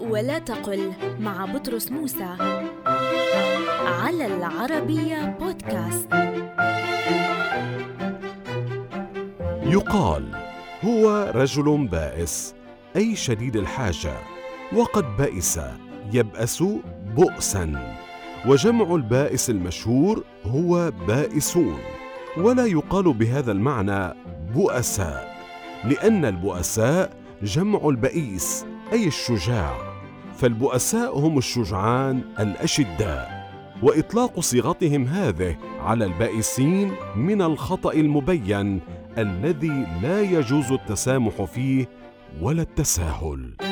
ولا تقل مع بطرس موسى. على العربية بودكاست. يقال هو رجل بائس أي شديد الحاجة وقد بئس يبأس بؤسا. وجمع البائس المشهور هو بائسون ولا يقال بهذا المعنى بؤساء لأن البؤساء جمع البئيس. أي الشجاع فالبؤساء هم الشجعان الأشداء وإطلاق صيغتهم هذه على البائسين من الخطأ المبين الذي لا يجوز التسامح فيه ولا التساهل.